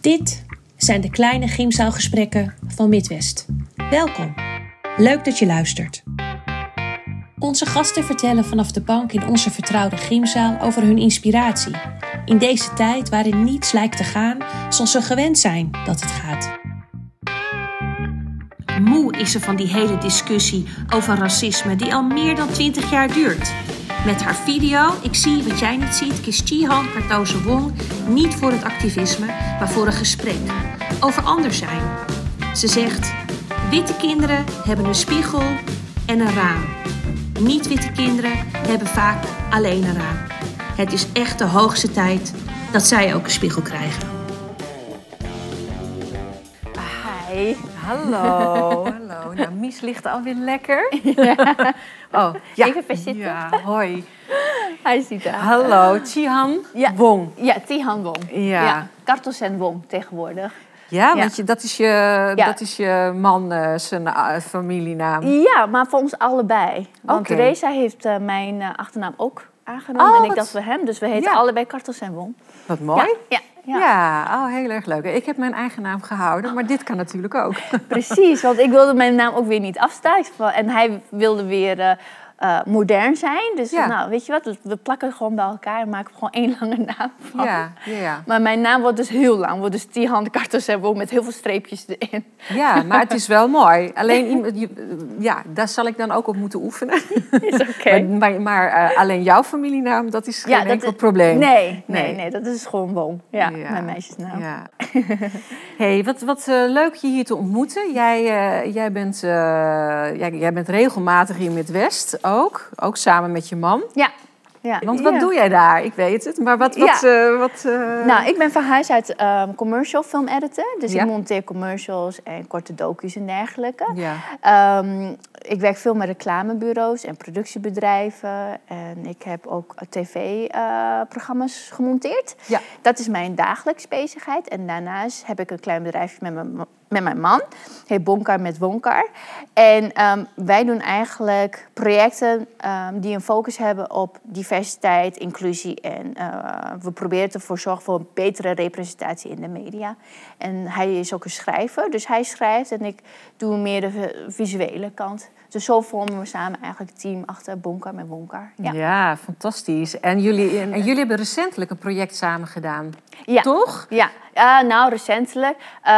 Dit zijn de kleine gymzaalgesprekken van Midwest. Welkom. Leuk dat je luistert. Onze gasten vertellen vanaf de bank in onze vertrouwde gymzaal over hun inspiratie. In deze tijd waarin niets lijkt te gaan zoals ze gewend zijn dat het gaat. Moe is ze van die hele discussie over racisme die al meer dan 20 jaar duurt. Met haar video Ik zie wat jij niet ziet, kiest Chihan Kartoze Wong niet voor het activisme, maar voor een gesprek over anders zijn. Ze zegt: Witte kinderen hebben een spiegel en een raam. Niet-witte kinderen hebben vaak alleen een raam. Het is echt de hoogste tijd dat zij ook een spiegel krijgen. Hi. Hallo, hallo. Nou, Mies ligt alweer lekker. Oh, Even verzitten. Ja, hoi. Hij zit daar. Hallo, Chihan Ja. Wong. Ja, Tihan Wong. Ja. Kartos en Wong tegenwoordig. Ja, want je, dat, is je, dat is je man eh, zijn eh, familienaam. Ja, maar voor ons allebei. Want. Teresa heeft eh, mijn achternaam ook aangenomen. Oh, en ik wat- voor hem. Dus we heten allebei Kartos en Wong. Wat mooi. Ja, ja, oh, heel erg leuk. Ik heb mijn eigen naam gehouden, maar dit kan natuurlijk ook. precies. Want ik wilde mijn naam ook weer niet afstaan. En hij wilde weer eh, modern zijn. Dus Ja. nou, weet je wat? We plakken gewoon bij elkaar en maken gewoon één lange naam van. Ja, ja, ja. Maar mijn naam wordt dus heel lang. Wordt dus Tihan Kartos en Wong met heel veel streepjes erin. ja, maar het is wel mooi. Alleen, ja, daar zal ik dan ook op moeten oefenen. Is oké. Maar, maar, maar, eh, alleen jouw familienaam, dat is geen enkel is- probleem. Nee, nee, Nee. nee, dat is gewoon Wong. Ja, mijn meisjesnaam. Ja. hey, wat, wat eh, leuk je hier te ontmoeten. Jij, jij, bent, jij, jij bent regelmatig hier met West ook. Ook samen met je man. Ja. ja. Want wat ja. doe jij daar? Ik weet het. Maar wat... wat, eh, wat eh, Nou, ik ben van huis uit ehm, commercial film editor. Dus Ja. ik monteer commercials en korte docu's en dergelijke. Ja. Ehm, ik werk veel met reclamebureaus en productiebedrijven. En ik heb ook tv-programma's gemonteerd. Ja. Dat is mijn dagelijks bezigheid. En daarnaast heb ik een klein bedrijfje met mijn, met mijn man. Heet Bonkar met Wonkar. En ehm, wij doen eigenlijk projecten ehm, die een focus hebben op diversiteit, inclusie. En eh, we proberen ervoor zorgen voor een betere representatie in de media. En hij is ook een schrijver, dus hij schrijft en ik doe meer de vi- visuele kant. Dus zo vormen we samen eigenlijk het team achter Bonkar met Wonkar. Ja. Ja. fantastisch. En jullie, en jullie hebben recentelijk een project samen gedaan. Ja. Toch? Ja, nou recentelijk. eh,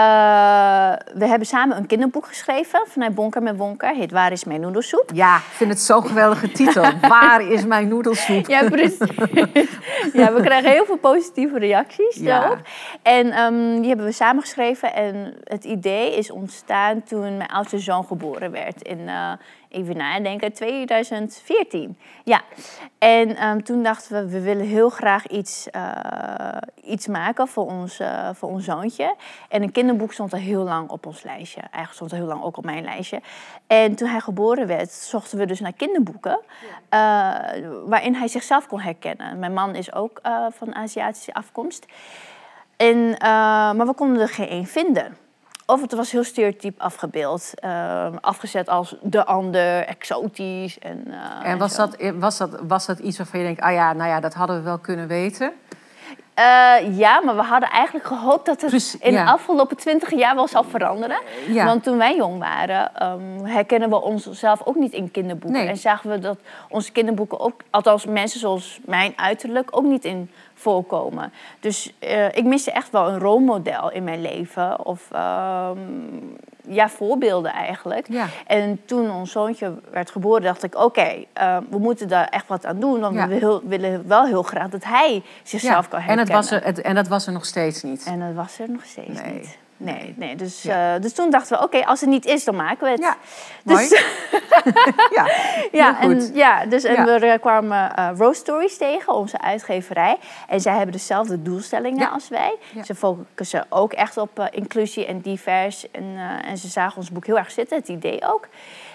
we hebben samen een kinderboek geschreven vanuit Bonker met Wonker. Heet Waar is mijn noedelsoep? Ja, ik vind het zo'n geweldige titel. Waar is mijn noedelsoep? Ja, precies. ja, we krijgen heel veel positieve reacties Ja. daarop. En ehm, die hebben we samen geschreven. En het idee is ontstaan toen mijn oudste zoon geboren werd. In, eh, even nadenken, 2014. Ja. En ehm, toen dachten we, we willen heel graag iets, eh, iets maken voor ons, eh, voor ons zoontje. En een kinderboek stond al heel lang op ons lijstje. Eigenlijk stond er heel lang ook op mijn lijstje. En toen hij geboren werd, zochten we dus naar kinderboeken. eh, waarin hij zichzelf kon herkennen. Mijn man is ook van Aziatische afkomst. En, maar we konden er geen één vinden. Of het was heel stereotyp afgebeeld. eh, afgezet als de ander, exotisch. En, eh, En was dat, was, dat, was dat iets waarvan je denkt, ah ja, nou ja, dat hadden we wel kunnen weten? Eh, ja, maar we hadden eigenlijk gehoopt dat het in ja. de afgelopen twintig jaar wel zou veranderen. Ja. Want toen wij jong waren, ehm, herkennen we onszelf ook niet in kinderboeken. Nee. En zagen we dat onze kinderboeken ook, althans mensen zoals mijn uiterlijk, ook niet in voorkomen. Dus eh, ik miste echt wel een rolmodel in mijn leven. Of ehm, ja, voorbeelden eigenlijk. Ja. En toen ons zoontje werd geboren, dacht ik: oké, eh, we moeten daar echt wat aan doen. Want Ja. we wil- willen wel heel graag dat hij zichzelf kan en, herkennen. het was er, het, en dat was er nog steeds niet. En dat was er nog steeds Nee. niet. Nee, nee. Dus, Ja. eh, dus toen dachten we, oké, als het niet is, dan maken we het. Ja, Dus, mooi. ja, ja, en, ja, dus en Ja. we eh, kwamen eh Rose Stories tegen, onze uitgeverij. En zij hebben dezelfde doelstellingen Ja. als wij. Ze focussen ook echt op inclusie en divers. En, en ze zagen ons boek heel erg zitten, het idee ook.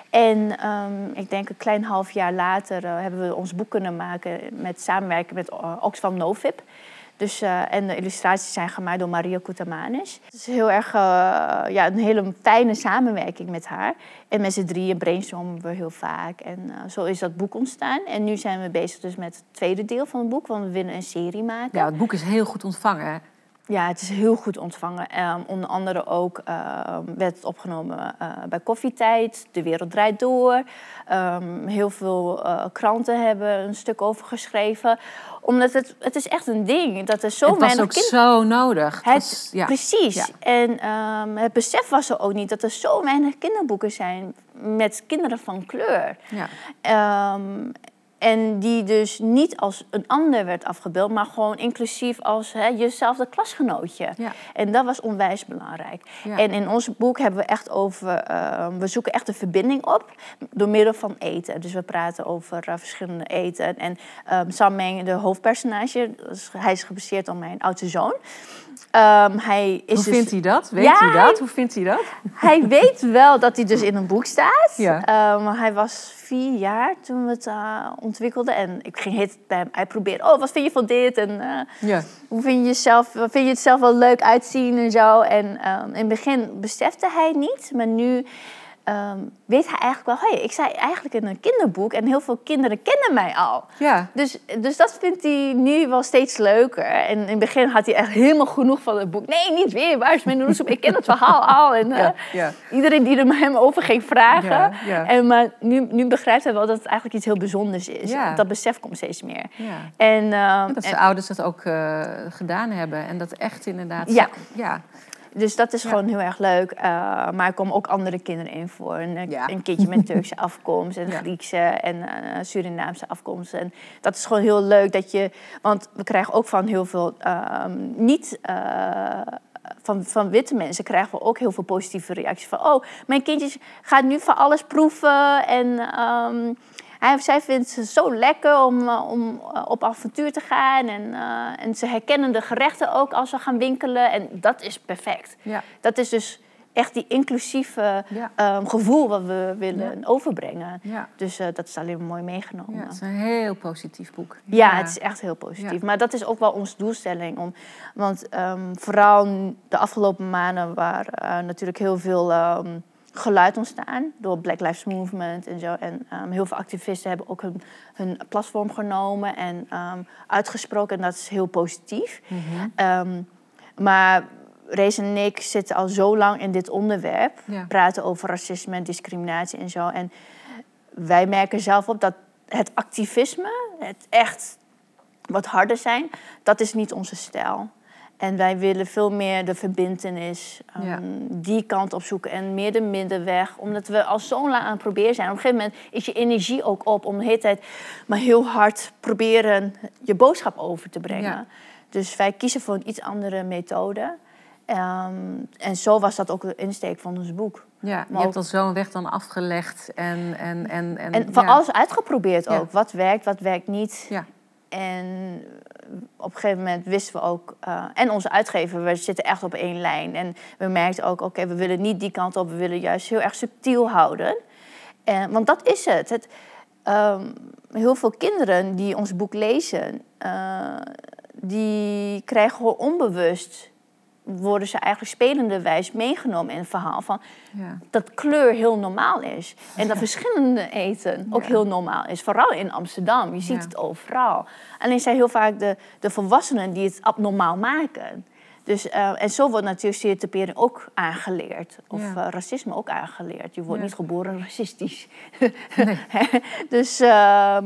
En ehm, ik denk een klein half jaar later hebben we ons boek kunnen maken met samenwerking met eh, Oxfam Novib. Dus, eh, en de illustraties zijn gemaakt door Maria Koutamanis. Het is heel erg eh, ja, een hele fijne samenwerking met haar. En met z'n drieën brainstormen we heel vaak. En eh, zo is dat boek ontstaan. En nu zijn we bezig dus met het tweede deel van het boek, want we willen een serie maken. ja, het boek is heel goed ontvangen. Ja, het is heel goed ontvangen. Um, onder andere ook um, werd het opgenomen uh, bij Koffietijd, De Wereld Draait Door. Um, heel veel uh, kranten hebben een stuk over geschreven. Omdat het, het is echt een ding. Dat er zo het was ook zo nodig. Het, was, ja. Precies. Ja. En het besef was er ook niet dat er zo weinig kinderboeken zijn met kinderen van kleur. Ja. En die dus niet als een ander werd afgebeeld, maar gewoon inclusief als hè, jezelfde klasgenootje. Ja. En dat was onwijs belangrijk. En in ons boek hebben we echt over, uh, we zoeken echt een verbinding op door middel van eten. Dus we praten over uh, verschillende eten. En um, Sam Meng, de hoofdpersonage, hij is gebaseerd op mijn oudste zoon. Um, hij is Hoe dus... vindt hij dat? Weet ja, hij dat? Hoe vindt hij dat? Hij weet wel dat hij dus in een boek staat. Ja. Um, hij was vier jaar toen we het uh, ontwikkelden. En ik ging het bij hem uitproberen. Oh, wat vind je van dit? En uh, ja. hoe vind je, jezelf, vind je het zelf wel leuk uitzien en zo? En um, in het begin besefte hij niet. Maar nu um, weet hij eigenlijk wel, hey, ik zei eigenlijk in een kinderboek en heel veel kinderen kennen mij al. Ja. Dus, dus dat vindt hij nu wel steeds leuker. En in het begin had hij echt helemaal genoeg van het boek. Nee, niet weer, waar is mijn noedelsoep? Ik ken het verhaal al. En ja, uh, ja. iedereen die er hem over ging vragen. Ja, en, maar nu, nu begrijpt hij wel dat het eigenlijk iets heel bijzonders is. Dat besef komt steeds meer. En, uh, dat zijn ouders dat ook uh, gedaan hebben. En dat echt inderdaad... Ja. ja. Dus dat is gewoon heel erg leuk. Uh, maar er komen ook andere kinderen in voor. Een, ja. een kindje met Turkse afkomst en Griekse en uh, Surinaamse afkomst. En dat is gewoon heel leuk dat je... Want we krijgen ook van heel veel um, niet... Van, van witte mensen krijgen we ook heel veel positieve reacties. Van, oh, mijn kindje gaat nu van alles proeven. En um, hij zij vindt het zo lekker om, uh, om uh, op avontuur te gaan. En, uh, en ze herkennen de gerechten ook als we gaan winkelen. En dat is perfect. Ja. Dat is dus echt die inclusieve ja. um, gevoel wat we willen ja. overbrengen. Ja. Dus uh, dat is alleen maar mooi meegenomen. Ja, het is een heel positief boek. Ja, het is echt heel positief. Maar dat is ook wel onze doelstelling. Om, want um, vooral de afgelopen maanden waren uh, natuurlijk heel veel... Um, geluid ontstaan door Black Lives Movement en zo. En um, heel veel activisten hebben ook hun, hun platform genomen en um, uitgesproken. En dat is heel positief. Mm -hmm. um, maar Rees en ik zitten al zo lang in dit onderwerp. Ja. Praten over racisme en discriminatie en zo. En wij merken zelf op dat het activisme, het echt wat harder zijn, dat is niet onze stijl. En wij willen veel meer de verbindenis, um, die kant opzoeken en meer de middenweg. Omdat we al zo lang aan het proberen zijn. Op een gegeven moment is je energie ook op om de hele tijd maar heel hard proberen je boodschap over te brengen. Ja. Dus wij kiezen voor een iets andere methode. Um, en zo was dat ook de insteek van ons boek. Ja, je hebt al zo'n weg dan afgelegd en... En, en, en, en van ja. alles uitgeprobeerd ook. Wat werkt, wat werkt niet. Ja. En op een gegeven moment wisten we ook, uh, en onze uitgever, we zitten echt op één lijn. En we merkten ook, oké, we willen niet die kant op, we willen juist heel erg subtiel houden. En, want dat is het. het um, heel veel kinderen die ons boek lezen, uh, die krijgen onbewust worden ze eigenlijk spelende wijs meegenomen in het verhaal van ja. dat kleur heel normaal is. En dat verschillende eten ook heel normaal is. Vooral in Amsterdam, je ziet het overal. Alleen zijn heel vaak de, de volwassenen die het abnormaal maken. Dus, uh, en zo wordt natuurlijk stereotypering ook aangeleerd. Of uh, racisme ook aangeleerd. Je wordt niet geboren racistisch. Nee. dus, uh,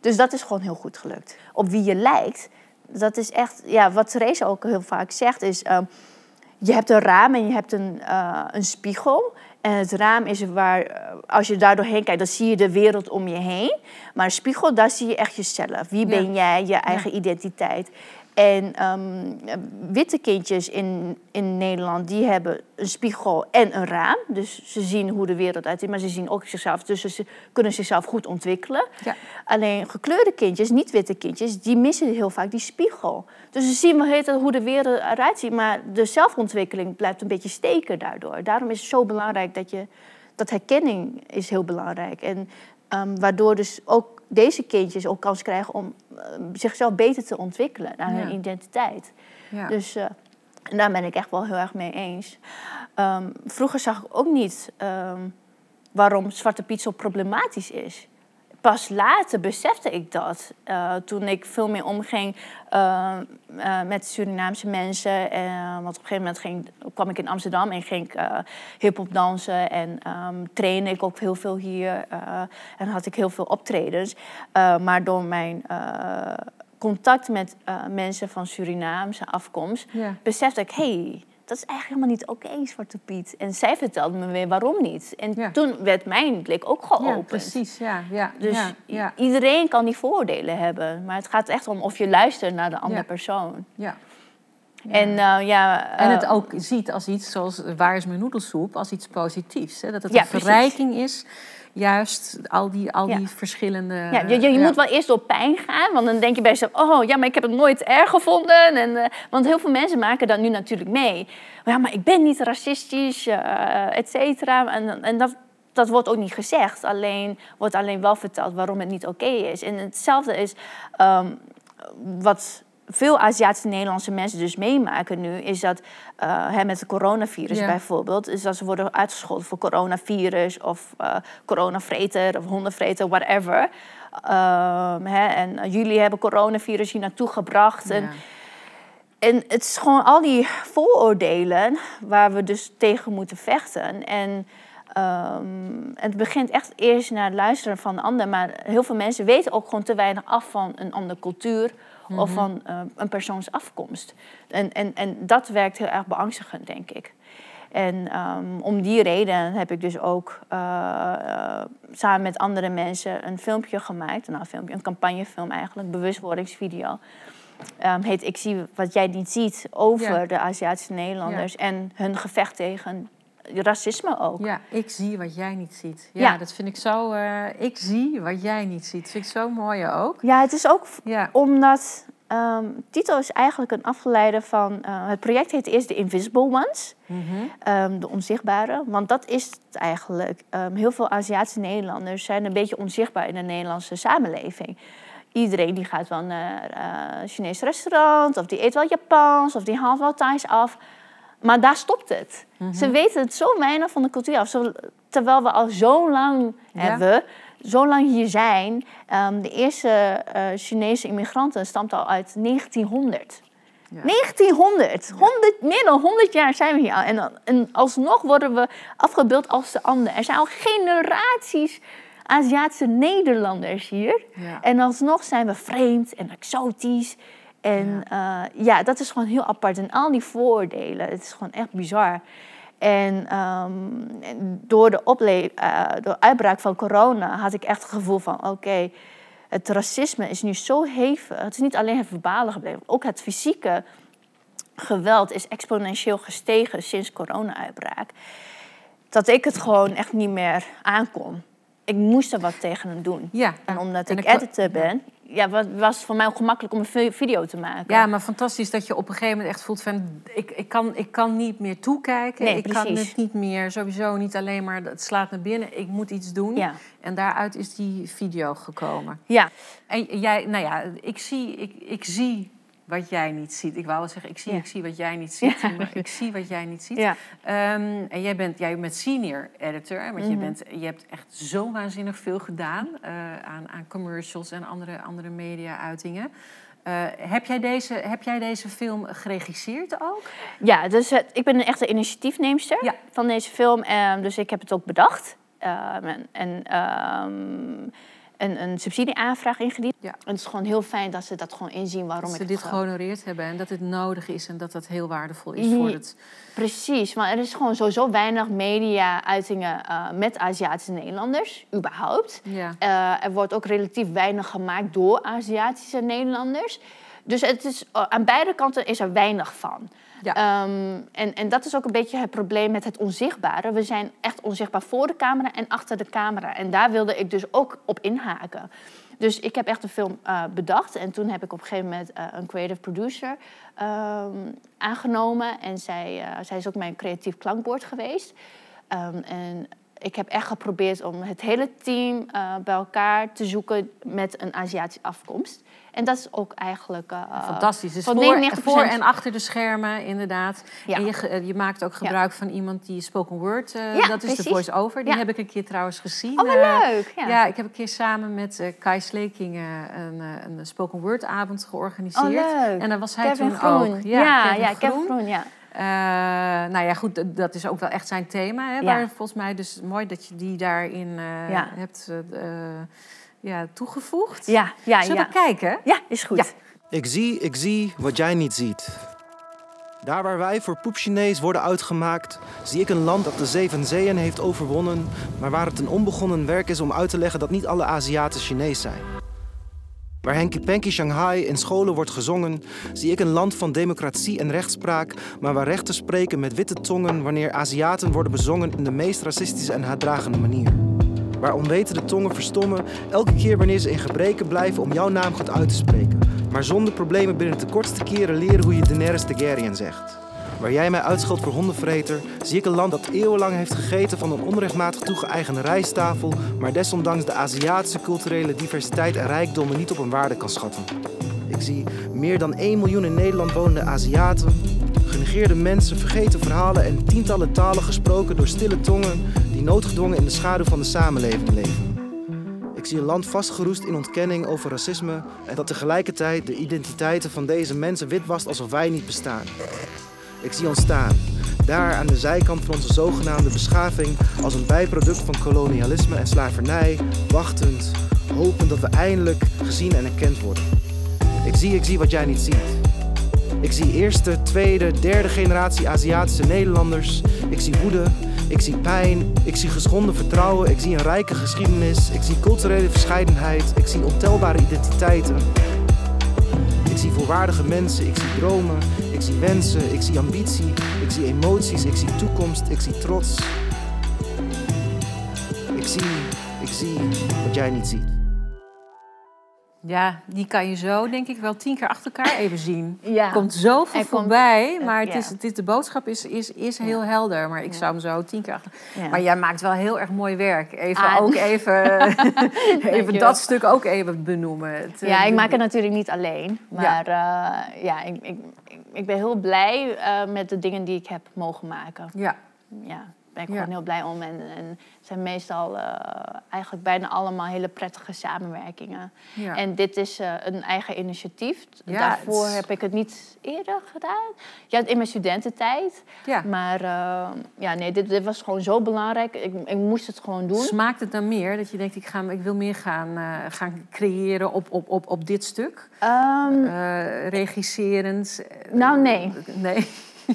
dus dat is gewoon heel goed gelukt. Op wie je lijkt, dat is echt... Ja, wat Therese ook heel vaak zegt is... Je hebt een raam en je hebt een, uh, een spiegel. En het raam is waar, eh, als je daar doorheen kijkt, dan zie je de wereld om je heen. Maar een spiegel, daar zie je echt jezelf. Wie ben jij, je eigen ja. identiteit. En um, witte kindjes in, in Nederland, die hebben een spiegel en een raam. Dus ze zien hoe de wereld uitziet, maar ze zien ook zichzelf. Dus ze kunnen zichzelf goed ontwikkelen. Ja. Alleen gekleurde kindjes, niet-witte kindjes, die missen heel vaak die spiegel. Dus ze zien wel hoe de wereld eruit ziet, maar de zelfontwikkeling blijft een beetje steken daardoor. Daarom is het zo belangrijk dat je... Dat herkenning is heel belangrijk. En um, waardoor dus ook deze kindjes ook kans krijgen om uh, zichzelf beter te ontwikkelen naar hun identiteit. Ja. Dus uh, en daar ben ik echt wel heel erg mee eens. Um, vroeger zag ik ook niet um, waarom Zwarte Piet zo problematisch is. Pas later besefte ik dat. Uh, toen ik veel meer omging uh, uh, met Surinaamse mensen. want op een gegeven moment ging, kwam ik in Amsterdam en ging ik hip-hop dansen. En um, trainde ik ook heel veel hier. en had ik heel veel optredens. maar door mijn contact met mensen van Surinaamse afkomst besefte ik: hey, dat is eigenlijk helemaal niet oké, okay, Zwarte Piet. En zij vertelde me weer waarom niet. En toen werd mijn blik ook geopend. Ja, precies, ja. ja dus ja, iedereen kan die voordelen hebben. Maar het gaat echt om of je luistert naar de andere persoon. Ja. En, uh, ja, en het eh, ook ziet als iets zoals waar is mijn noedelsoep, als iets positiefs. Hè? Dat het een verrijking is juist al die, al die verschillende... Ja, je, je, moet wel eerst door pijn gaan, want dan denk je bij jezelf... oh ja, maar ik heb het nooit erg gevonden. En, uh, want heel veel mensen maken dat nu natuurlijk mee. ja, maar ik ben niet racistisch, uh, et cetera. En, en dat, dat wordt ook niet gezegd. Alleen wordt alleen wel verteld waarom het niet oké is. En hetzelfde is um, wat veel Aziatische Nederlandse mensen dus meemaken nu, is dat uh, met het coronavirus bijvoorbeeld, is dat ze worden uitgescholden voor coronavirus of uh, coronavreter of hondenvreter, whatever. Uh, hè, en jullie hebben coronavirus hier naartoe gebracht. En, en het is gewoon al die vooroordelen waar we dus tegen moeten vechten. En um, het begint echt eerst naar het luisteren van de ander. Maar heel veel mensen weten ook gewoon te weinig af van een andere cultuur of mhm. van uh, een persoons afkomst. En, en, en dat werkt heel erg beangstigend, denk ik. En um, om die reden heb ik dus ook uh, uh, samen met andere mensen een filmpje gemaakt. Nou, een, filmpje, een campagnefilm eigenlijk, een bewustwordingsvideo. Um, heet Ik zie wat jij niet ziet over de Aziatische Nederlanders en hun gevecht tegen racisme ook. Ja, ik zie wat jij niet ziet. Ja, dat vind ik zo. Uh, ik zie wat jij niet ziet. Vind ik zo mooi ook. Ja, het is ook ja. omdat. Um, titel is eigenlijk een afgeleide van. Uh, het project heet eerst de Invisible Ones, mm -hmm. de onzichtbare. Want dat is het eigenlijk. Um, heel veel Aziatische Nederlanders zijn een beetje onzichtbaar in de Nederlandse samenleving. Iedereen die gaat wel naar uh, Chinees restaurant, of die eet wel Japans, of die haalt wel Thais af. Maar daar stopt het. Mhm. Ze weten het zo weinig van de cultuur af. terwijl we al zo lang hebben, zo lang hier zijn. Um, de eerste uh, Chinese immigranten stamt al uit 1900. Ja. 1900! 100, meer dan 100 jaar zijn we hier al. En, en alsnog worden we afgebeeld als de ander. Er zijn al generaties Aziatische Nederlanders hier. Ja. En alsnog zijn we vreemd en exotisch. En ja. Uh, ja. dat is gewoon heel apart. En al die voordelen, het is gewoon echt bizar. En um, door de uh, door uitbraak van corona had ik echt het gevoel van... oké, het racisme is nu zo hevig. Het is niet alleen het verbale gebleven, ook het fysieke geweld is exponentieel gestegen sinds corona-uitbraak. Dat ik het gewoon echt niet meer aankon. Ik moest er wat tegen hem doen. Ja. En omdat ik editor ben, ja, was, was voor mij ook gemakkelijk om een video te maken. Ja, maar fantastisch dat je op een gegeven moment echt voelt van... ik, ik, kan, ik kan niet meer toekijken. Nee, ik precies. kan het niet meer, sowieso niet alleen maar... het slaat me binnen, ik moet iets doen. Ja. En daaruit is die video gekomen. Ja. En jij, nou ja, ik zie, ik, ik zie wat jij niet ziet. Ik wou wel zeggen, ik zie, ik zie wat jij niet ziet. Ja. Ik zie wat jij niet ziet. Ja. Um, en jij bent, jij bent senior editor, want je, mhm. bent, je hebt echt zo waanzinnig veel gedaan uh, aan, aan commercials en andere, andere media-uitingen. Uh, heb, jij deze, heb jij deze film geregisseerd ook? Ja, dus het, ik ben een echte initiatiefneemster van deze film. Uh, dus ik heb het ook bedacht. Ehm, en, en een, een subsidieaanvraag ingediend. Ja. En het is gewoon heel fijn dat ze dat gewoon inzien waarom dat ze dit gehonoreerd hebben en dat het nodig is en dat dat heel waardevol is voor het. Precies, maar er is gewoon sowieso weinig media-uitingen uh, met Aziatische Nederlanders, überhaupt. Ja. Uh, er wordt ook relatief weinig gemaakt door Aziatische Nederlanders. Dus het is, uh, aan beide kanten is er weinig van. Ja. Um, en, en dat is ook een beetje het probleem met het onzichtbare. We zijn echt onzichtbaar voor de camera en achter de camera. En daar wilde ik dus ook op inhaken. Dus ik heb echt een film uh, bedacht. En toen heb ik op een gegeven moment uh, een creative producer um, aangenomen. En zij, uh, zij is ook mijn creatief klankbord geweest. Um, en ik heb echt geprobeerd om het hele team bij elkaar te zoeken met een Aziatische afkomst. En dat is ook eigenlijk. Uh, Fantastisch. Dus voor, voor, en achter de schermen, inderdaad. Ja. En je, eh, je maakt ook gebruik van iemand die spoken word. Uh, ja, dat is de voice-over. Die heb ik een keer trouwens gezien. Oh, leuk. Ja. ik heb een keer samen met Kai Slekingen een, een spoken word avond georganiseerd. Oh, leuk. En dan was hij toen Groen. ook. Ja, ja, Kevin Groen. ja. Uh, nou ja, goed, dat is ook wel echt zijn thema. Hè, ja. Waar volgens mij dus mooi dat je die daarin uh, ja. hebt ja, toegevoegd. Ja, ja, Zullen we kijken? Ja, is goed. Ik zie, ik zie wat jij niet ziet. Daar waar wij voor poepchinees worden uitgemaakt, zie ik een land dat de zeven zeeën heeft overwonnen, maar waar het een onbegonnen werk is om uit te leggen dat niet alle Aziaten Chinees zijn. Waar Henky Panky Shanghai in scholen wordt gezongen, zie ik een land van democratie en rechtspraak, maar waar rechters spreken met witte tongen wanneer Aziaten worden bezongen in de meest racistische en haatdragende manier waar onwetende tongen verstommen elke keer wanneer ze in gebreken blijven om jouw naam goed uit te spreken. Maar zonder problemen binnen de kortste keren leren hoe je Daenerys Targaryen zegt. Waar jij mij uitschot voor hondenvreter, zie ik een land dat eeuwenlang heeft gegeten van een onrechtmatig toegeëigende rijsttafel, maar desondanks de Aziatische culturele diversiteit en rijkdommen niet op een waarde kan schatten. Ik zie meer dan 1 miljoen in Nederland wonende Aziaten, genegeerde mensen, vergeten verhalen en tientallen talen gesproken door stille tongen die noodgedwongen in de schaduw van de samenleving leven. Ik zie een land vastgeroest in ontkenning over racisme en dat tegelijkertijd de identiteiten van deze mensen witwast alsof wij niet bestaan. Ik zie ons staan, daar aan de zijkant van onze zogenaamde beschaving, als een bijproduct van kolonialisme en slavernij, wachtend, hopend dat we eindelijk gezien en erkend worden. Ik zie, ik zie wat jij niet ziet. Ik zie eerste, tweede, derde generatie Aziatische Nederlanders. Ik zie woede, ik zie pijn, ik zie geschonden vertrouwen, ik zie een rijke geschiedenis, ik zie culturele verscheidenheid, ik zie ontelbare identiteiten. Ik zie volwaardige mensen, ik zie dromen, ik zie wensen, ik zie ambitie, ik zie emoties, ik zie toekomst, ik zie trots. Ik zie, ik zie wat jij niet ziet. Ja, die kan je zo, denk ik, wel tien keer achter elkaar even zien. Ja. Komt zoveel voorbij, maar het is, het is, de boodschap is, is, is heel helder. Maar ik zou hem zo tien keer achter... Maar jij maakt wel heel erg mooi werk. Even ah, ook even, even dat stuk ook even benoemen. Het, ja, ik maak het natuurlijk niet alleen. Maar ja, uh, ja ik, ik, ik, ben heel blij uh, met de dingen die ik heb mogen maken. Ja. Ja ben ik gewoon heel blij om. En, en het zijn meestal uh, eigenlijk bijna allemaal hele prettige samenwerkingen. Ja. En dit is uh, een eigen initiatief. Ja, Daarvoor heb ik het niet eerder gedaan. Ja, in mijn studententijd. Ja. Maar uh, ja, nee, dit, dit, was gewoon zo belangrijk. Ik, ik, moest het gewoon doen. Smaakt het dan meer dat je denkt, ik, ga, ik wil meer gaan, gaan creëren op, op, op, op dit stuk? Um, regisserend? Nou, nee. Nee.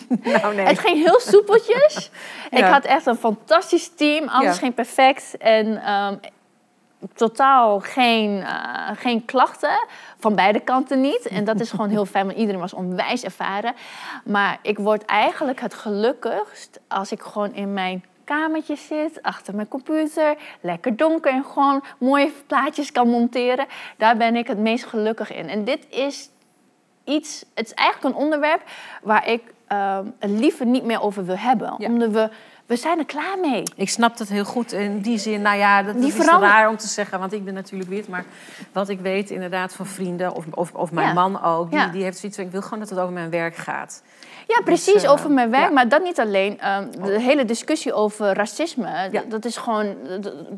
nou, nee. Het ging heel soepeltjes. Ik had echt een fantastisch team. Alles ging perfect. En um, totaal geen, uh, geen klachten. Van beide kanten niet. En dat is gewoon heel fijn, want iedereen was onwijs ervaren. Maar ik word eigenlijk het gelukkigst als ik gewoon in mijn kamertje zit, achter mijn computer, lekker donker en gewoon mooie plaatjes kan monteren. Daar ben ik het meest gelukkig in. En dit is iets, het is eigenlijk een onderwerp waar ik uh, liever niet meer over wil hebben. Omdat we, we zijn er klaar mee. Ik snap dat heel goed. In die zin, nou ja, dat, is raar om te zeggen, want ik ben natuurlijk wit. Maar wat ik weet inderdaad van vrienden, of, of, of mijn man ook, die, die heeft zoiets van, ik wil gewoon dat het over mijn werk gaat. Ja, precies, dus, uh, over mijn werk. Maar dat niet alleen. Uh, de hele discussie over racisme, dat is gewoon...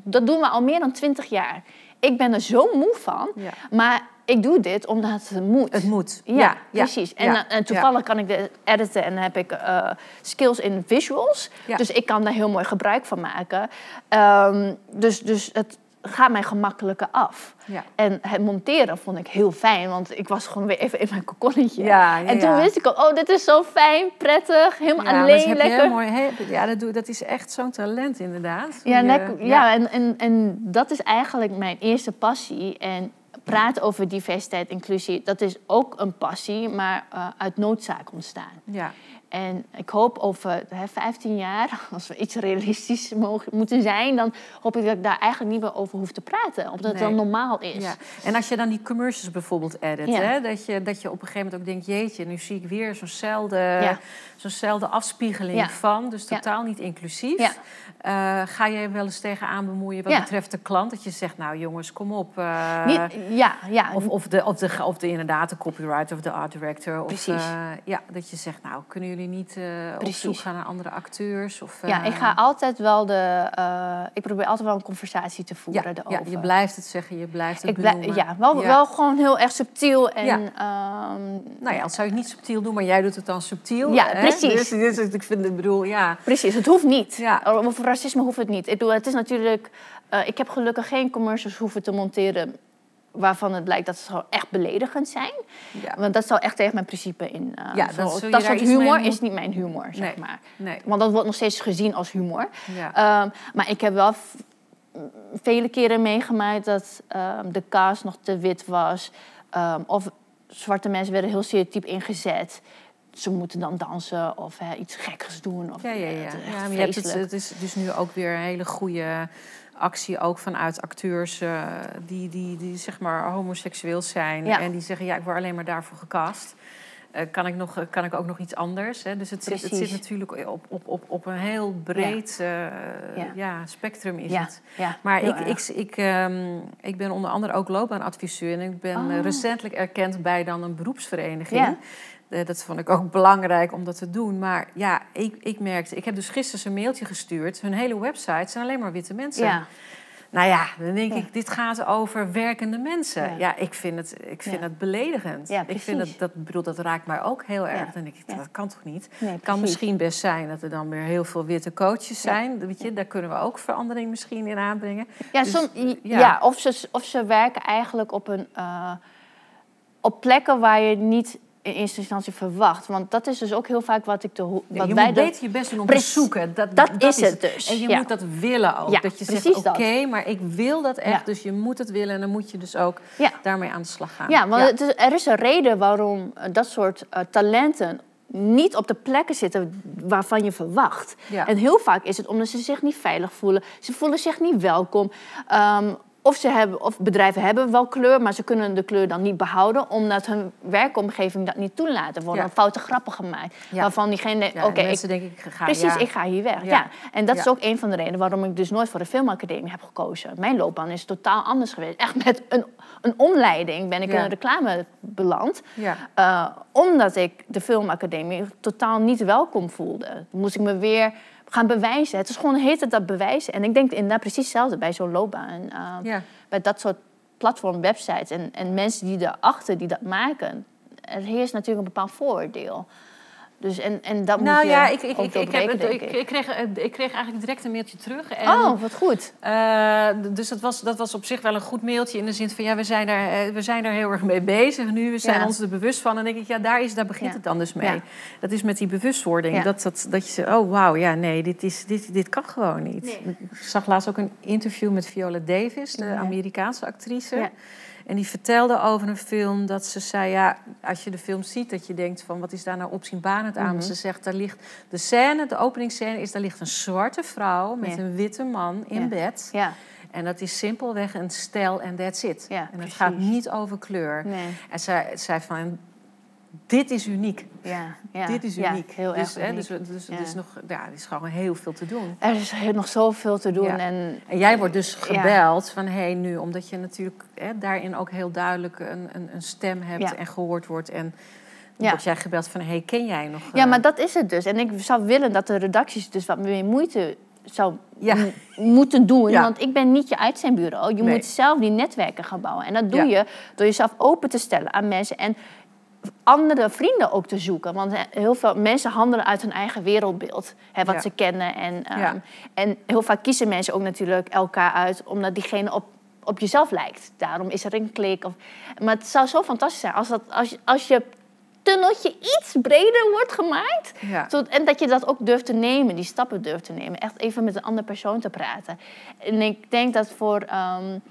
Dat doen we al meer dan twintig jaar. Ik ben er zo moe van. Maar ik doe dit omdat het moet. Het moet. Ja, precies. En, eh, en, toevallig kan ik dit editen en heb ik uh, skills in visuals. Dus ik kan daar heel mooi gebruik van maken. Um, dus, dus het gaat mij gemakkelijker af. Ja. En het monteren vond ik heel fijn, want ik was gewoon weer even in mijn kokonnetje. Ja, en toen wist ik al, oh, dit is zo fijn, prettig, helemaal alleen, lekker. Heel mooi, ja, dat, doe, dat is echt zo'n talent inderdaad. Ja, je, ja. en, en, en dat is eigenlijk mijn eerste passie. En praten over diversiteit, inclusie, dat is ook een passie, maar uh, uit noodzaak ontstaan. Ja. En ik hoop over hè, 15 jaar, als we iets realistisch mogen, moeten zijn, dan hoop ik dat ik daar eigenlijk niet meer over hoef te praten. Omdat het dan normaal is. Ja. En als je dan die commercials bijvoorbeeld edit, hè, dat, je, dat je op een gegeven moment ook denkt, jeetje, nu zie ik weer zo'nzelfde zo'nzelfde afspiegeling van, dus totaal niet inclusief. Uh, ga je wel eens tegenaan bemoeien wat betreft de klant? Dat je zegt, nou jongens, kom op. Uh, niet, ja, ja. Of, of, de, of, de, of de inderdaad de copywriter of de art director. Of, uh, ja, dat je zegt, nou, kunnen jullie niet op zoek gaan naar andere acteurs? Of, ja, ik ga altijd wel de... ik probeer altijd wel een conversatie te voeren ja, ja, je blijft het zeggen, je blijft het ik Ja, wel, wel gewoon heel erg subtiel. En. Um, nou ja, dat zou je niet subtiel doen, maar jij doet het dan subtiel. Ja, hè? precies. Dus, dus, ik vind, bedoel, ja. Precies, het hoeft niet. Ja. Racisme hoeft het niet. Ik bedoel, het is natuurlijk... Uh, ik heb gelukkig geen commercials hoeven te monteren waarvan het blijkt dat ze gewoon echt beledigend zijn. Ja. Want dat zou echt tegen mijn principe in. Uh, ja, zo, dat, dat soort humor is niet mijn humor, zeg maar. Nee. Want dat wordt nog steeds gezien als humor. Ja. Um, maar ik heb wel vele keren meegemaakt dat um, de kaas nog te wit was. Um, of zwarte mensen werden heel stereotyp ingezet ze moeten dan dansen of hè, iets gekkers doen. Of, ja, ja, ja. ja maar je hebt het, het is dus nu ook weer een hele goede actie ook vanuit acteurs uh, die, die, die zeg maar homoseksueel zijn en die zeggen ja ik word alleen maar daarvoor gecast. Uh, kan, ik nog, kan ik ook nog iets anders? Hè? Dus het, het, zit natuurlijk op, op, op, op een heel breed uh, ja. ja. spectrum is het. maar ik, ik, ik, um, ik ben onder andere ook loopbaanadviseur en ik ben oh. recentelijk erkend bij dan een beroepsvereniging. Uh, dat vond ik ook belangrijk om dat te doen. Maar ja, ik, ik merkte, ik heb dus gisteren een mailtje gestuurd. Hun hele website zijn alleen maar witte mensen. Ja. Nou ja, dan denk ik, dit gaat over werkende mensen. Ja, ik vind het, ik vind het beledigend. ik vind het, dat, bedoel, dat raakt mij ook heel erg. Dan denk ik, dat kan toch niet? het kan misschien best zijn dat er dan weer heel veel witte coaches zijn. Weet je, daar kunnen we ook verandering misschien in aanbrengen. Ja, dus, som, ja. of, ze, of ze werken eigenlijk op een... Uh, op plekken waar je niet in eerste instantie verwacht. Want dat is dus ook heel vaak wat ik de wat ja, je wij moet beter je best doen om te zoeken. Dat, dat, is het dus. En je moet dat willen ook. dat je zegt, oké, maar ik wil dat echt. Dus je moet het willen en dan moet je dus ook daarmee aan de slag gaan. Ja, want is, er is een reden waarom eh, dat soort uh, talenten niet op de plekken zitten waarvan je verwacht. En heel vaak is het omdat ze zich niet veilig voelen. Ze voelen zich niet welkom. Um, of, ze hebben, of bedrijven hebben wel kleur, maar ze kunnen de kleur dan niet behouden, omdat hun werkomgeving dat niet toelaat. Er worden foute grappen gemaakt. Waarvan diegene. Ja, Oké, ik, denk ik ga. Precies, ik ga hier weg. Ja. En dat is ook een van de redenen waarom ik dus nooit voor de filmacademie heb gekozen. Mijn loopbaan is totaal anders geweest. Echt met een, een omleiding ben ik in een reclame beland. Uh, omdat ik de filmacademie totaal niet welkom voelde. Moest ik me weer gaan bewijzen. Het is gewoon heet dat bewijzen. En ik denk inderdaad precies hetzelfde bij zo'n loopbaan. Uh, Bij dat soort platform, websites en, en mensen die erachter die dat maken. Er heerst natuurlijk een bepaald vooroordeel. Dus en, en dat nou, moet je ja, ik, ik, ik, ik, heb, ik, ik, kreeg, eh, ik kreeg eigenlijk direct een mailtje terug. En, oh, wat goed. Uh, dus dat was, dat was op zich wel een goed mailtje in de zin van... ja, we zijn er, we zijn er heel erg mee bezig nu. We zijn ons er bewust van. En dan denk ik, ja, daar, is, daar begint het dan dus mee. Dat is met die bewustwording. Dat, dat, dat je zegt, oh wauw, ja, nee, dit, is, dit, dit kan gewoon niet. Ik zag laatst ook een interview met Viola Davis, de Amerikaanse actrice... En die vertelde over een film dat ze zei: ja, als je de film ziet, dat je denkt van wat is daar nou opzienbarend aan? Mm Ze zegt: daar ligt de scène, de openingsscène is: daar ligt een zwarte vrouw met een witte man in bed. Ja. En dat is simpelweg een stijl en that's it. Ja, en het gaat niet over kleur. Nee. En zij zei van, dit is uniek. Ja, ja. Dit is uniek. heel dus, erg hè, dus, dus, dus, is nog, ja, er is gewoon heel veel te doen. Er is nog zoveel te doen. En, en jij wordt dus gebeld van, hé, hey, nu, omdat je natuurlijk hè, daarin ook heel duidelijk een, een, een stem hebt en gehoord wordt. En ja. word jij gebeld van, hé, hey, ken jij nog... Ja, maar dat is het dus. En ik zou willen dat de redacties dus wat meer moeite zou moeten doen. Want ik ben niet je uitzendbureau. Je moet zelf die netwerken gaan bouwen. En dat doe je door jezelf open te stellen aan mensen. En andere vrienden ook te zoeken. Want heel veel mensen handelen uit hun eigen wereldbeeld, hè, wat ze kennen. En, um, en heel vaak kiezen mensen ook natuurlijk elkaar uit omdat diegene op, op jezelf lijkt. Daarom is er een klik. Of, maar het zou zo fantastisch zijn als, dat, als, als je tunneltje iets breder wordt gemaakt. Tot, en dat je dat ook durft te nemen, die stappen durft te nemen. Echt even met een andere persoon te praten. En ik denk dat voor. Um,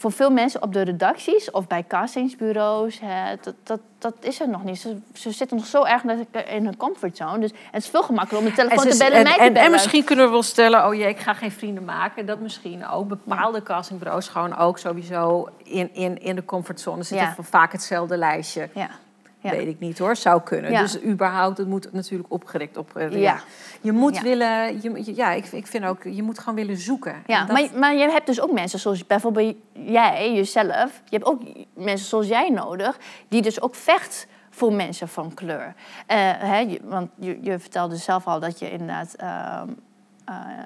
voor veel mensen op de redacties of bij castingsbureaus, hè, dat, dat, dat is er nog niet. Ze, ze zitten nog zo erg in hun comfortzone. Dus het is veel gemakkelijker om de telefoon te bellen en, mij te bellen. En misschien kunnen we wel stellen, oh jee, ik ga geen vrienden maken. Dat misschien ook. Bepaalde castingbureaus gewoon ook sowieso in, in, in de comfortzone zitten ja. vaak hetzelfde lijstje. Ja. Ja. Weet ik niet hoor, zou kunnen. Dus überhaupt, het moet natuurlijk opgericht op. Uh, ja. Je moet willen, je, ja, ik, ik vind ook, je moet gewoon willen zoeken. Ja, maar, maar je hebt dus ook mensen zoals bijvoorbeeld jij, jezelf. Je hebt ook mensen zoals jij nodig, die dus ook vecht voor mensen van kleur. Uh, hè, want je, je vertelde zelf al dat je inderdaad. Uh,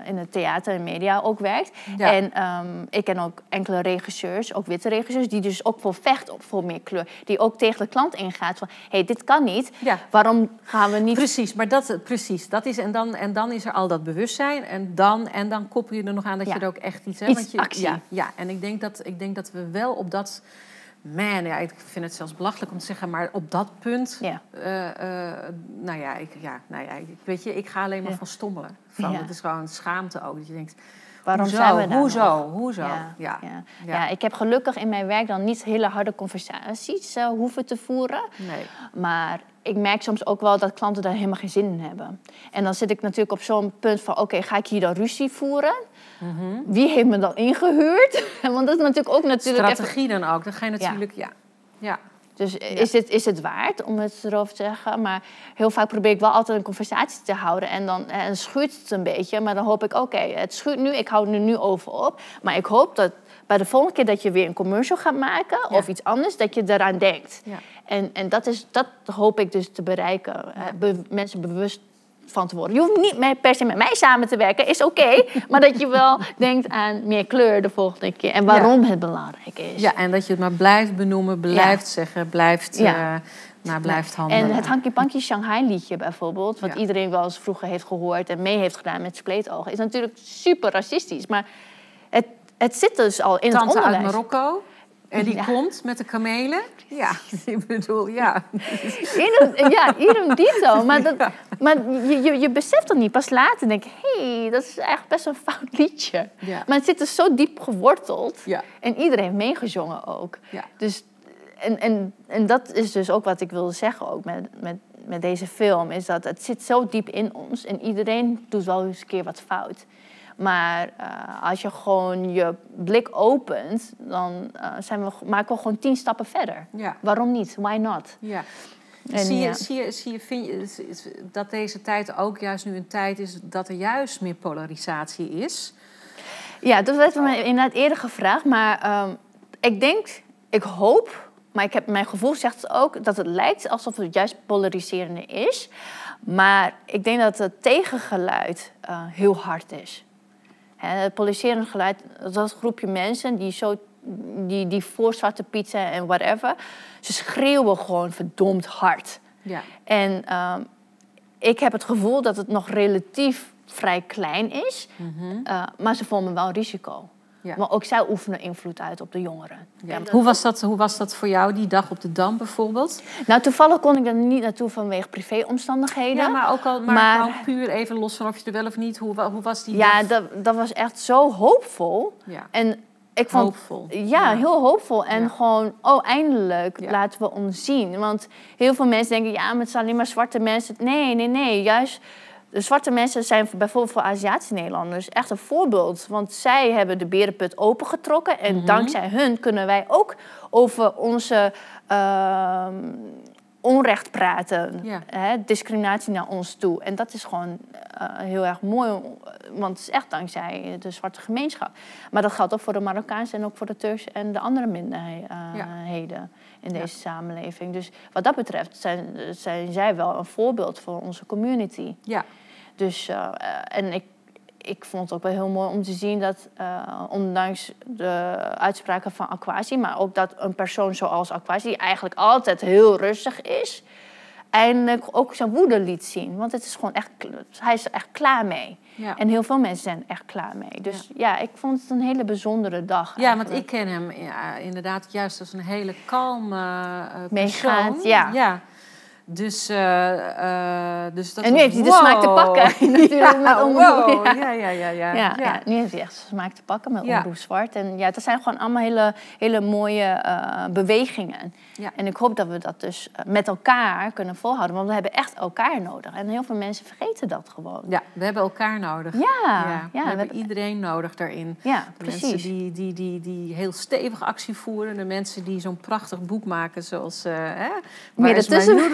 in het theater en media ook werkt. En um, ik ken ook enkele regisseurs, ook witte regisseurs, die dus ook voor vechten voor meer kleur. Die ook tegen de klant ingaat van, hé, hey, dit kan niet. Ja. Waarom gaan we niet... Precies, maar dat, precies, dat is, en dan, en dan is er al dat bewustzijn. En dan, en dan koppel je er nog aan dat je er ook echt iets... Hè, iets want je, actie. Ja, ja, en ik denk, dat, ik denk dat we wel op dat Man, ja, ik vind het zelfs belachelijk om te zeggen, maar op dat punt, ja. Uh, uh, nou ja, ik, ja, nou ja, weet je, ik ga alleen maar van stommelen. Van, ja. Het is gewoon schaamte ook, dat je denkt, Waarom hoezo, zijn we daar Hoezo? Hoezo? Ja, ja. Ja. ik heb gelukkig in mijn werk dan niet hele harde conversaties uh, hoeven te voeren. Nee. Maar ik merk soms ook wel dat klanten daar helemaal geen zin in hebben. En dan zit ik natuurlijk op zo'n punt van... oké, ga ik hier dan ruzie voeren? Mm Wie heeft me dan ingehuurd? Want dat is natuurlijk ook natuurlijk... Strategie dan ook, dan ga je natuurlijk... Ja. ja. Dus is, het, is het waard om het erover te zeggen? Maar heel vaak probeer ik wel altijd een conversatie te houden. En dan en schuurt het een beetje. Maar dan hoop ik, oké, het schuurt nu. Ik hou er nu over op. Maar ik hoop dat bij de volgende keer dat je weer een commercial gaat maken... of iets anders, dat je eraan denkt. Ja. En, en dat, is, dat hoop ik dus te bereiken. Be, mensen bewust van te worden. Je hoeft niet per se met mij samen te werken, is oké. maar dat je wel denkt aan meer kleur de volgende keer. En waarom het belangrijk is. Ja, en dat je het maar blijft benoemen, blijft zeggen, blijft... Ja. Uh, blijft handelen. En het Hanky Panky Shanghai liedje bijvoorbeeld, wat iedereen wel eens vroeger heeft gehoord en mee heeft gedaan met spleetogen, is natuurlijk super racistisch. Maar het, het zit dus al in Tante het onderwijs. uit Marokko. En die komt met de kamelen. Ja, ik bedoel, ja. Ja, idem dito. Maar, dat, maar je, je, je beseft dat niet. Pas later denk je, hé, hey, dat is eigenlijk best een fout liedje. Ja. Maar het zit er zo diep geworteld. Ja. En iedereen heeft meegezongen ook. Ja. Dus, en, en, en dat is dus ook wat ik wilde zeggen ook met, met, met deze film. Is dat het zit zo diep in ons. En iedereen doet wel eens een keer wat fout. Maar uh, als je gewoon je blik opent, dan uh, zijn we, maken we gewoon tien stappen verder. Ja. Waarom niet? Why not? Ja. En, zie, je, ja. zie, je, zie je, vind je dat deze tijd ook juist nu een tijd is dat er juist meer polarisatie is? Ja, dat werd me inderdaad eerder gevraagd. Maar um, ik denk, ik hoop, maar ik heb, mijn gevoel zegt ook dat het lijkt alsof het juist polariserende is. Maar ik denk dat het tegengeluid uh, heel hard is. Het polariserend geluid, dat groepje mensen die, zo, die, die voor Zwarte Piet zijn en whatever. Ze schreeuwen gewoon verdomd hard. Ja. En um, ik heb het gevoel dat het nog relatief vrij klein is, mm -hmm. uh, maar ze vormen wel risico. Ja. Maar ook zij oefenen invloed uit op de jongeren. Ja. Hoe, was dat, hoe was dat voor jou die dag op de Dam bijvoorbeeld? Nou, toevallig kon ik er niet naartoe vanwege privéomstandigheden. Ja, maar ook al maar, maar puur even los van of je er wel of niet. Hoe, hoe was die Ja, dat, dat was echt zo hoopvol. Ja. En ik vond, hoopvol. Ja, heel hoopvol. En gewoon, oh, eindelijk laten we ons zien. Want heel veel mensen denken, ja, maar het zijn alleen maar zwarte mensen. Nee, nee, nee. Juist de zwarte mensen zijn bijvoorbeeld voor Aziatische Nederlanders echt een voorbeeld. Want zij hebben de berenput opengetrokken. En mhm. dankzij hun kunnen wij ook over onze uh, onrecht praten. Hè, discriminatie naar ons toe. En dat is gewoon uh, heel erg mooi. Want het is echt dankzij de zwarte gemeenschap. Maar dat geldt ook voor de Marokkaanse en ook voor de Turks en de andere minderheden. in deze samenleving. Dus wat dat betreft zijn, zijn zij wel een voorbeeld voor onze community. Ja. Dus, uh, en ik, ik vond het ook wel heel mooi om te zien dat, uh, ondanks de uitspraken van Aquasi, maar ook dat een persoon zoals Aquasi, die eigenlijk altijd heel rustig is, eindelijk ook zijn woede liet zien. Want het is gewoon echt, hij is er echt klaar mee. Ja. En heel veel mensen zijn echt klaar mee. Dus ja. ik vond het een hele bijzondere dag. Ja, want ik ken hem ja, inderdaad juist als een hele kalme uh, persoon. ja. ja. Dus, uh, dus dat En nu heeft hij de smaak te pakken. Natuurlijk, met wow. ja. Ja, ja, ja, ja, ja. Nu heeft hij echt smaak te pakken met Omroep Zwart. En ja, dat zijn gewoon allemaal hele, hele mooie uh, bewegingen. Ja. En ik hoop dat we dat dus met elkaar kunnen volhouden. Want we hebben echt elkaar nodig. En heel veel mensen vergeten dat gewoon. Ja, we hebben elkaar nodig. Ja, ja. we, hebben iedereen nodig daarin. Ja, de precies. mensen die, die, die, die heel stevig actie voeren. De mensen die zo'n prachtig boek maken zoals... Uh, hè, Meer ertussen.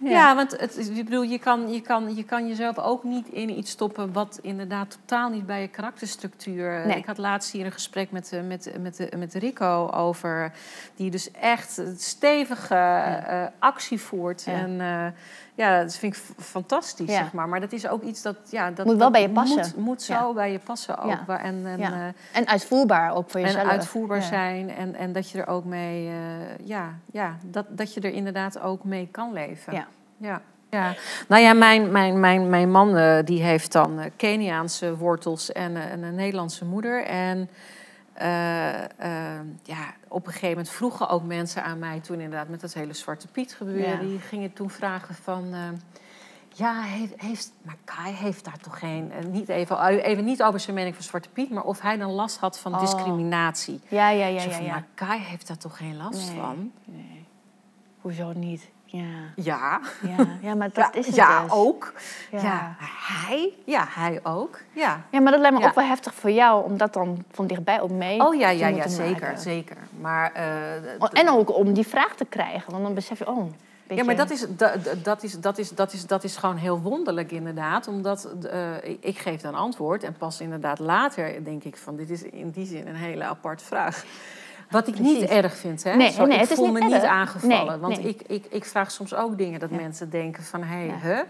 Ja. ja, want het, ik bedoel, je, kan, je, kan, je kan jezelf ook niet in iets stoppen wat inderdaad totaal niet bij je karakterstructuur. Nee. Ik had laatst hier een gesprek met, eh, met, met, met Rico over, die dus echt stevige ja. uh, actie voert. Ja. En uh, ja, dat vind ik fantastisch, zeg maar. Maar dat is ook iets dat... Ja, dat Moet wel bij je passen. Moet, moet zo bij je passen ook. En, en, Ja. eh, En uitvoerbaar ook voor jezelf. en uitvoerbaar zijn. En, en dat je er ook mee... eh, ja, ja dat, dat je er inderdaad ook mee kan leven. Ja. Ja. Ja, nou ja, mijn, mijn, mijn, mijn man eh, die heeft dan eh, Keniaanse wortels en, eh, en een Nederlandse moeder. En eh, eh, ja, op een gegeven moment vroegen ook mensen aan mij toen inderdaad met dat hele Zwarte Piet gebeuren. Ja. Die gingen toen vragen van... eh, ja, heeft, heeft, maar Kai heeft daar toch geen... eh, niet even, even niet over zijn mening van Zwarte Piet... maar of hij dan last had van Oh. discriminatie. Ja, ja, ja, ja. van, ja. Maar Kai heeft daar toch geen last Nee. van? Nee. Hoezo niet? Ja, Ja. ja, ja maar dat ja, is het ja, dus. ook. Ja. Ja. hij? Ja, hij ook. Ja. Ja, maar dat lijkt me ook wel heftig voor jou, om dat dan van dichtbij ook mee Oh ja, ja, ja, zeker, maken. zeker. Maar, eh, Oh, En ook om die vraag te krijgen, want dan besef je, oh, een beetje... ja, maar dat is, dat, dat, is, dat, is, dat, is, dat is gewoon heel wonderlijk inderdaad. Omdat eh, ik- ik geef dan antwoord en pas inderdaad later denk ik van... dit is in die zin een hele apart vraag. Wat ik niet erg vind, hè? Nee, Zo, nee, ik voel niet me niet aangevallen. Nee, want. Ik, ik, ik vraag soms ook dingen dat Ja. mensen denken van... hé, hey, Ja. huh?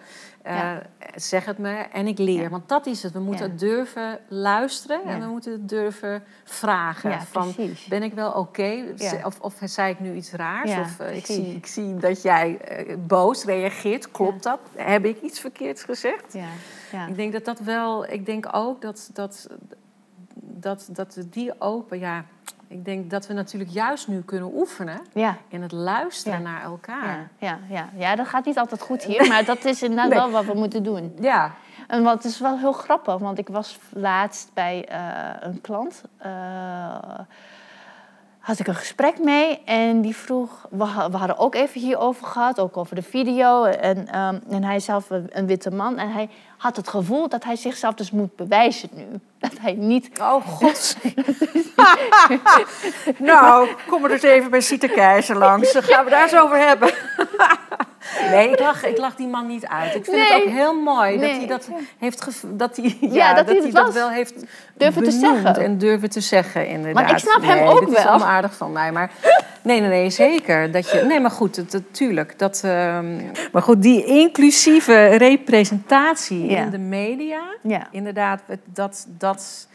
Eh, zeg het me en ik leer. Ja. Want dat is het. We moeten Ja. durven luisteren en we moeten durven vragen. Van, ben ik wel oké? Of, of zei ik nu iets raars? Of eh, ik, zie, ik zie dat jij eh, boos reageert. Klopt dat? Heb ik iets verkeerds gezegd? Ja, ja. Ik denk dat dat wel... Ik denk ook dat, dat, dat, dat die open... Ja, ik denk dat we natuurlijk juist nu kunnen oefenen... ja. in het luisteren Ja. naar elkaar. Ja, ja, ja. ja, dat gaat niet altijd goed hier, maar dat is inderdaad Nee. wel wat we moeten doen. Ja. En wat is wel heel grappig, want ik was laatst bij eh, een klant. eh, had ik een gesprek mee en die vroeg... We, ha- we hadden ook even hierover gehad, ook over de video. En, ehm, en hij is zelf een, een witte man. En hij had het gevoel dat hij zichzelf dus moet bewijzen nu. Dat hij niet... Oh, god. nou, kom er eens even bij Keizer langs. Dan gaan we daar eens over hebben. nee, ik lach, ik lach die man niet uit. Ik vind het ook heel mooi dat hij dat heeft gev- dat hij, ja, dat dat hij het dat wel heeft Durven te zeggen. en durven te zeggen inderdaad. Maar ik snap hem ook dit is wel. onaardig van mij, maar nee, nee, nee, zeker dat je. Nee, maar goed, het, het- tuurlijk dat. ehm, maar goed, die inclusieve representatie Ja. in de media, Ja, inderdaad, dat dat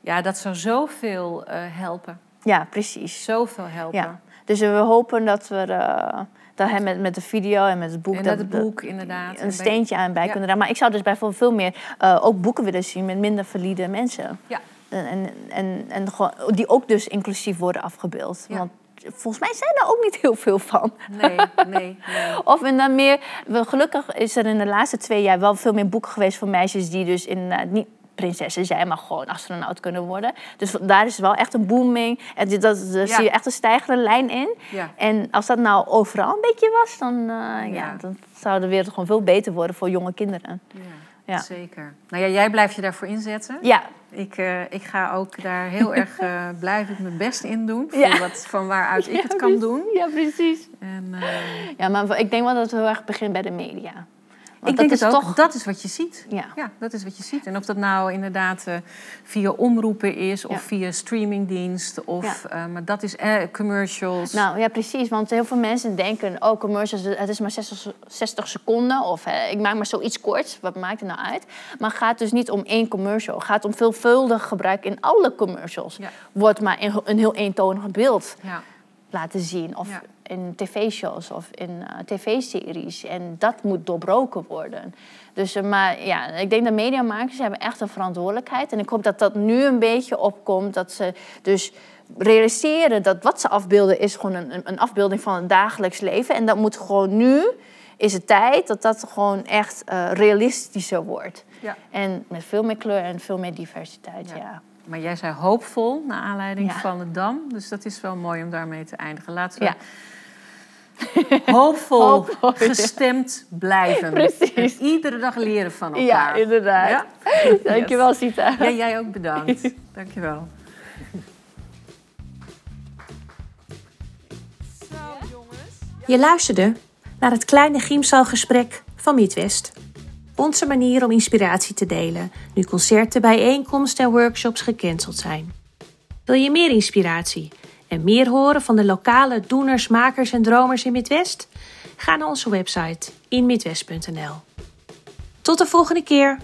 ja, dat zou zoveel eh, helpen. ja precies. Zoveel helpen. Ja. Dus we hopen dat we eh, dat hij met, met de video en met het boek... En dat het boek, inderdaad. Een steentje aan bij Ja. kunnen dragen. Maar ik zou dus bijvoorbeeld veel meer eh, ook boeken willen zien met minder valide mensen. Ja. En, en, en, die ook dus inclusief worden afgebeeld. Ja. Want volgens mij zijn er ook niet heel veel van. Nee, nee, nee. Of en dan meer, gelukkig is er in de laatste twee jaar wel veel meer boeken geweest voor meisjes die dus in, niet prinsessen zijn, maar gewoon astronaut kunnen worden. Dus daar is wel echt een booming. En dat, daar Ja. zie je echt een stijgende lijn in. Ja. En als dat nou overal een beetje was, dan, eh, ja. Dan zou de wereld gewoon veel beter worden voor jonge kinderen. Ja, Ja. zeker. Nou ja, jij blijft je daarvoor inzetten. Ja, Ik, eh, ik ga ook daar heel erg, eh blijf ik mijn best in doen. Voor Ja. wat, van waaruit ik Ja, het kan precies. doen. Ja, precies. En, Ja, maar ik denk wel dat het heel erg begint bij de media. Want ik denk het is ook. toch... Dat is wat je ziet. Ja. Ja, dat is wat je ziet. En of dat nou inderdaad eh, via omroepen is of Ja. via streamingdienst of, eh, maar dat is eh, commercials. Nou ja, precies. Want heel veel mensen denken, oh, commercials, het is maar 60, 60 seconden. Of ik maak maar zoiets korts. Wat maakt het nou uit? Maar het gaat dus niet om één commercial. Het gaat om veelvuldig gebruik in alle commercials. Wordt maar in een heel eentonig beeld ja. Laten zien. Of Ja. in tv-shows of in eh, tv-series. En dat moet doorbroken worden. Dus, eh, maar ja, ik denk dat mediamakers hebben echt een verantwoordelijkheid. En ik hoop dat dat nu een beetje opkomt. Dat ze dus realiseren dat wat ze afbeelden is gewoon een, een afbeelding van het dagelijks leven. En dat moet gewoon nu is het tijd dat dat gewoon echt uh, realistischer wordt. Ja. En met veel meer kleur en veel meer diversiteit, ja. Maar jij zei hoopvol, naar aanleiding van de Dam. Dus dat is wel mooi om daarmee te eindigen. Laten we hoopvol, gestemd blijven. Precies. En iedere dag leren van elkaar. Ja, inderdaad. Ja? Dankjewel, Sita. Ja, jij ook bedankt. Dankjewel. Je luisterde naar het kleine Giemsalgesprek van Midwest. Onze manier om inspiratie te delen, nu concerten, bijeenkomsten en workshops gecanceld zijn. Wil je meer inspiratie en meer horen van de lokale doeners, makers en dromers in Midwest? Ga naar onze website inmidwest.nl. Tot de volgende keer!